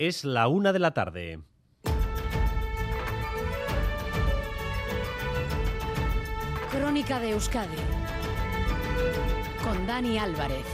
Es la una de la tarde. Crónica de Euskadi con Dani Álvarez.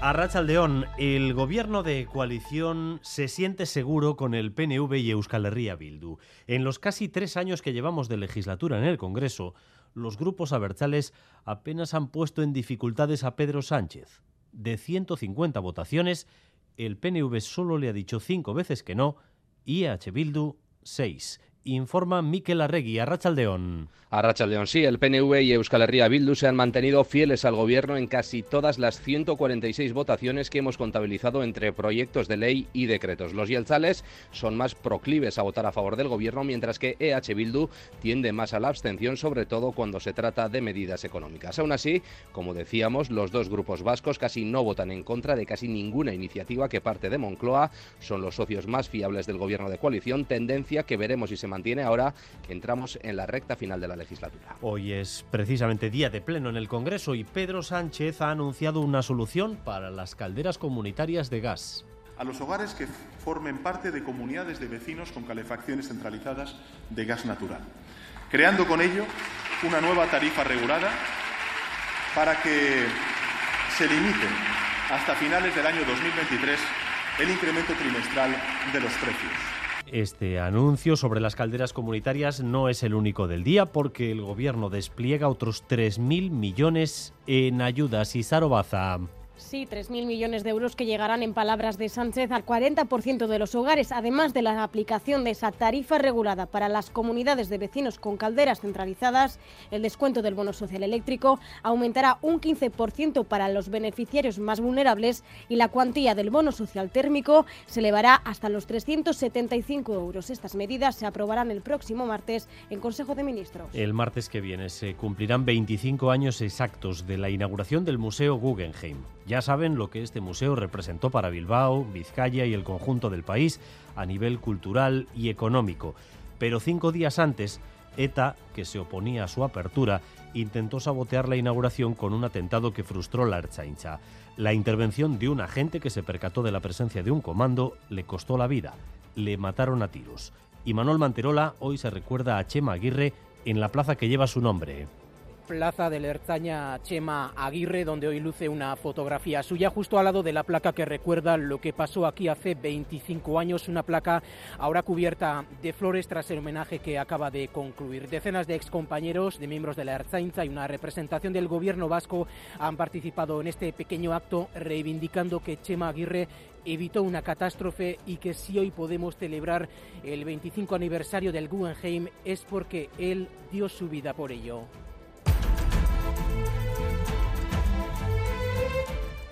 A Rachaldeón, el gobierno de coalición se siente seguro con el PNV y Euskal Herria Bildu. En los casi tres años que llevamos de legislatura en el Congreso, los grupos abertzales apenas han puesto en dificultades a Pedro Sánchez. De 150 votaciones, el PNV solo le ha dicho cinco veces que no y EH Bildu seis informa Miquel Arregui, a Rachaldeón. A Rachaldeón, sí, el PNV y Euskal Herria Bildu se han mantenido fieles al gobierno en casi todas las 146 votaciones que hemos contabilizado entre proyectos de ley y decretos. Los yelzales son más proclives a votar a favor del gobierno, mientras que EH Bildu tiende más a la abstención, sobre todo cuando se trata de medidas económicas. Aún así, como decíamos, los dos grupos vascos casi no votan en contra de casi ninguna iniciativa que parte de Moncloa. Son los socios más fiables del gobierno de coalición, tendencia que veremos si se mantiene ahora que entramos en la recta final de la legislatura. Hoy es precisamente día de pleno en el Congreso y Pedro Sánchez ha anunciado una solución para las calderas comunitarias de gas. A los hogares que formen parte de comunidades de vecinos con calefacciones centralizadas de gas natural, creando con ello una nueva tarifa regulada para que se limite hasta finales del año 2023 el incremento trimestral de los precios. Este anuncio sobre las calderas comunitarias no es el único del día porque el gobierno despliega otros 3.000 millones en ayudas. Y Sarobaza. Sí, 3.000 millones de euros que llegarán, en palabras de Sánchez, al 40% de los hogares, además de la aplicación de esa tarifa regulada para las comunidades de vecinos con calderas centralizadas. El descuento del bono social eléctrico aumentará un 15% para los beneficiarios más vulnerables y la cuantía del bono social térmico se elevará hasta los 375 euros. Estas medidas se aprobarán el próximo martes en Consejo de Ministros. El martes que viene se cumplirán 25 años exactos de la inauguración del Museo Guggenheim. Ya saben lo que este museo representó para Bilbao, Vizcaya y el conjunto del país a nivel cultural y económico. Pero cinco días antes, ETA, que se oponía a su apertura, intentó sabotear la inauguración con un atentado que frustró la Erchaincha. La intervención de un agente que se percató de la presencia de un comando le costó la vida. Le mataron a tiros. Y Manuel Manterola hoy se recuerda a Chema Aguirre en la plaza que lleva su nombre. Plaza de la Erzaña Chema Aguirre, donde hoy luce una fotografía suya justo al lado de la placa que recuerda lo que pasó aquí hace 25 años, una placa ahora cubierta de flores tras el homenaje que acaba de concluir. Decenas de excompañeros, de miembros de la Erzainza y una representación del gobierno vasco han participado en este pequeño acto reivindicando que Chema Aguirre evitó una catástrofe y que si hoy podemos celebrar el 25 aniversario del Guggenheim es porque él dio su vida por ello.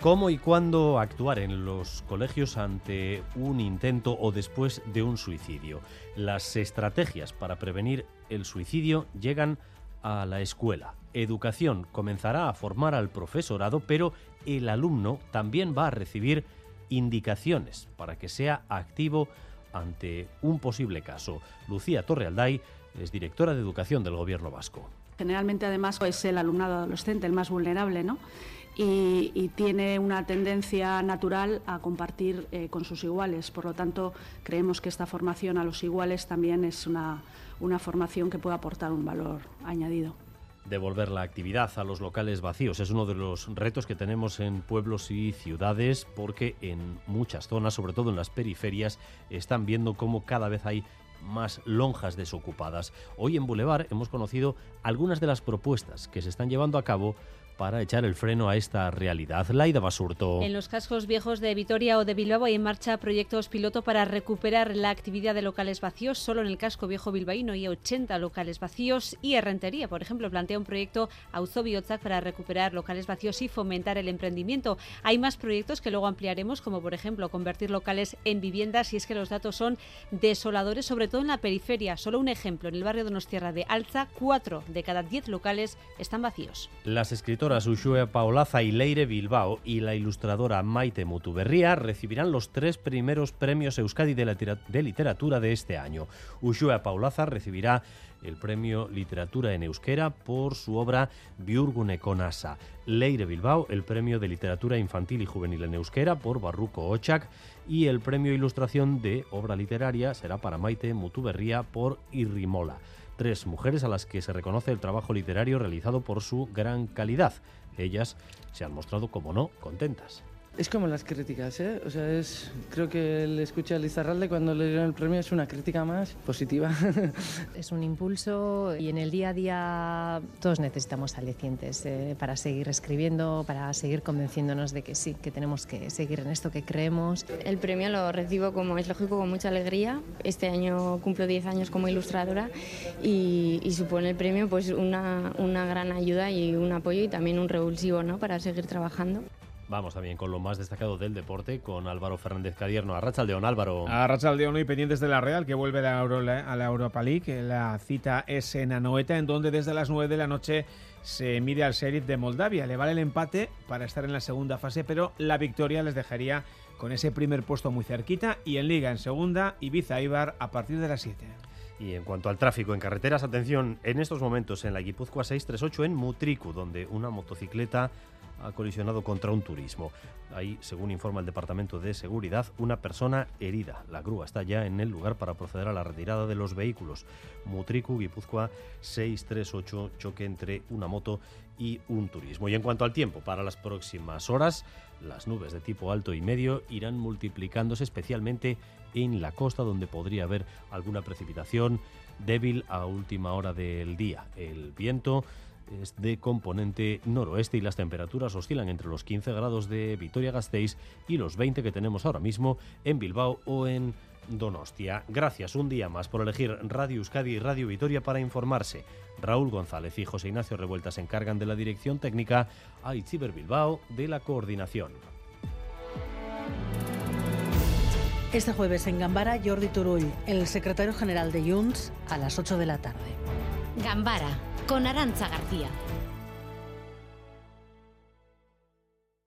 ¿Cómo y cuándo actuar en los colegios ante un intento o después de un suicidio? Las estrategias para prevenir el suicidio llegan a la escuela. Educación comenzará a formar al profesorado, pero el alumno también va a recibir indicaciones para que sea activo ante un posible caso. Lucía Torrealday es directora de Educación del Gobierno Vasco. Generalmente, además, es el alumnado adolescente el más vulnerable, ¿no? Y, tiene una tendencia natural a compartir eh, con sus iguales. Por lo tanto, creemos que esta formación a los iguales también es una, una formación que puede aportar un valor añadido. Devolver la actividad a los locales vacíos es uno de los retos que tenemos en pueblos y ciudades porque en muchas zonas, sobre todo en las periferias, están viendo cómo cada vez hay más lonjas desocupadas. Hoy en Boulevard hemos conocido algunas de las propuestas que se están llevando a cabo para echar el freno a esta realidad. Laida Basurto. En los cascos viejos de Vitoria o de Bilbao hay en marcha proyectos piloto para recuperar la actividad de locales vacíos. Solo en el casco viejo bilbaíno hay 80 locales vacíos y Errentería, por ejemplo, plantea un proyecto Auzobiotzac para recuperar locales vacíos y fomentar el emprendimiento. Hay más proyectos que luego ampliaremos, como por ejemplo convertir locales en viviendas y es que los datos son desoladores, sobre todo en la periferia. Solo un ejemplo, en el barrio de Donostierra de Alza, cuatro de cada diez locales están vacíos. Las escritoras Ushua Paolaza y Leire Bilbao y la ilustradora Maite Mutuberría recibirán los tres primeros premios Euskadi de, literatura de este año. Ushua Paulaza recibirá el premio Literatura en Euskera por su obra Biurgune Conasa. Leire Bilbao el premio de Literatura Infantil y Juvenil en Euskera por Barruco Ochak y el premio Ilustración de Obra Literaria será para Maite Mutuberría por Irrimola tres mujeres a las que se reconoce el trabajo literario realizado por su gran calidad. Ellas se han mostrado, como no, contentas. Es como las críticas, ¿eh? O sea, es, creo que el escucha a Lizarralde cuando le dieron el premio es una crítica más positiva. Es un impulso y en el día a día todos necesitamos alicientes eh, para seguir escribiendo, para seguir convenciéndonos de que sí, que tenemos que seguir en esto que creemos. El premio lo recibo, como es lógico, con mucha alegría. Este año cumplo 10 años como ilustradora y, y supone el premio pues una, una gran ayuda y un apoyo y también un revulsivo ¿no? para seguir trabajando. Vamos también con lo más destacado del deporte, con Álvaro Fernández Cadierno. A Rachaldeón, Álvaro. A Rachaldeón y pendientes de la Real, que vuelve a la, Europa League. La cita es en Anoeta, en donde desde las 9 de la noche se mide al Sheriff de Moldavia. Le vale el empate para estar en la segunda fase, pero la victoria les dejaría con ese primer puesto muy cerquita. Y en Liga, en segunda, Ibiza-Ibar a partir de las 7. Y en cuanto al tráfico en carreteras, atención, en estos momentos en la Guipúzcoa 638 en Mutricu, donde una motocicleta ha colisionado contra un turismo. Hay, según informa el Departamento de Seguridad, una persona herida. La grúa está ya en el lugar para proceder a la retirada de los vehículos. Mutriku, Guipúzcoa 638, choque entre una moto y un turismo. Y en cuanto al tiempo, para las próximas horas, las nubes de tipo alto y medio irán multiplicándose especialmente en la costa donde podría haber alguna precipitación débil a última hora del día. El viento es de componente noroeste y las temperaturas oscilan entre los 15 grados de Vitoria-Gasteiz y los 20 que tenemos ahora mismo en Bilbao o en Donostia. Gracias un día más por elegir Radio Euskadi y Radio Vitoria para informarse. Raúl González y José Ignacio Revuelta se encargan de la dirección técnica, a Itziber Bilbao de la coordinación. Este jueves en Gambara, Jordi Turull, el secretario general de Junts, a las 8 de la tarde. Gambara con Arancha García.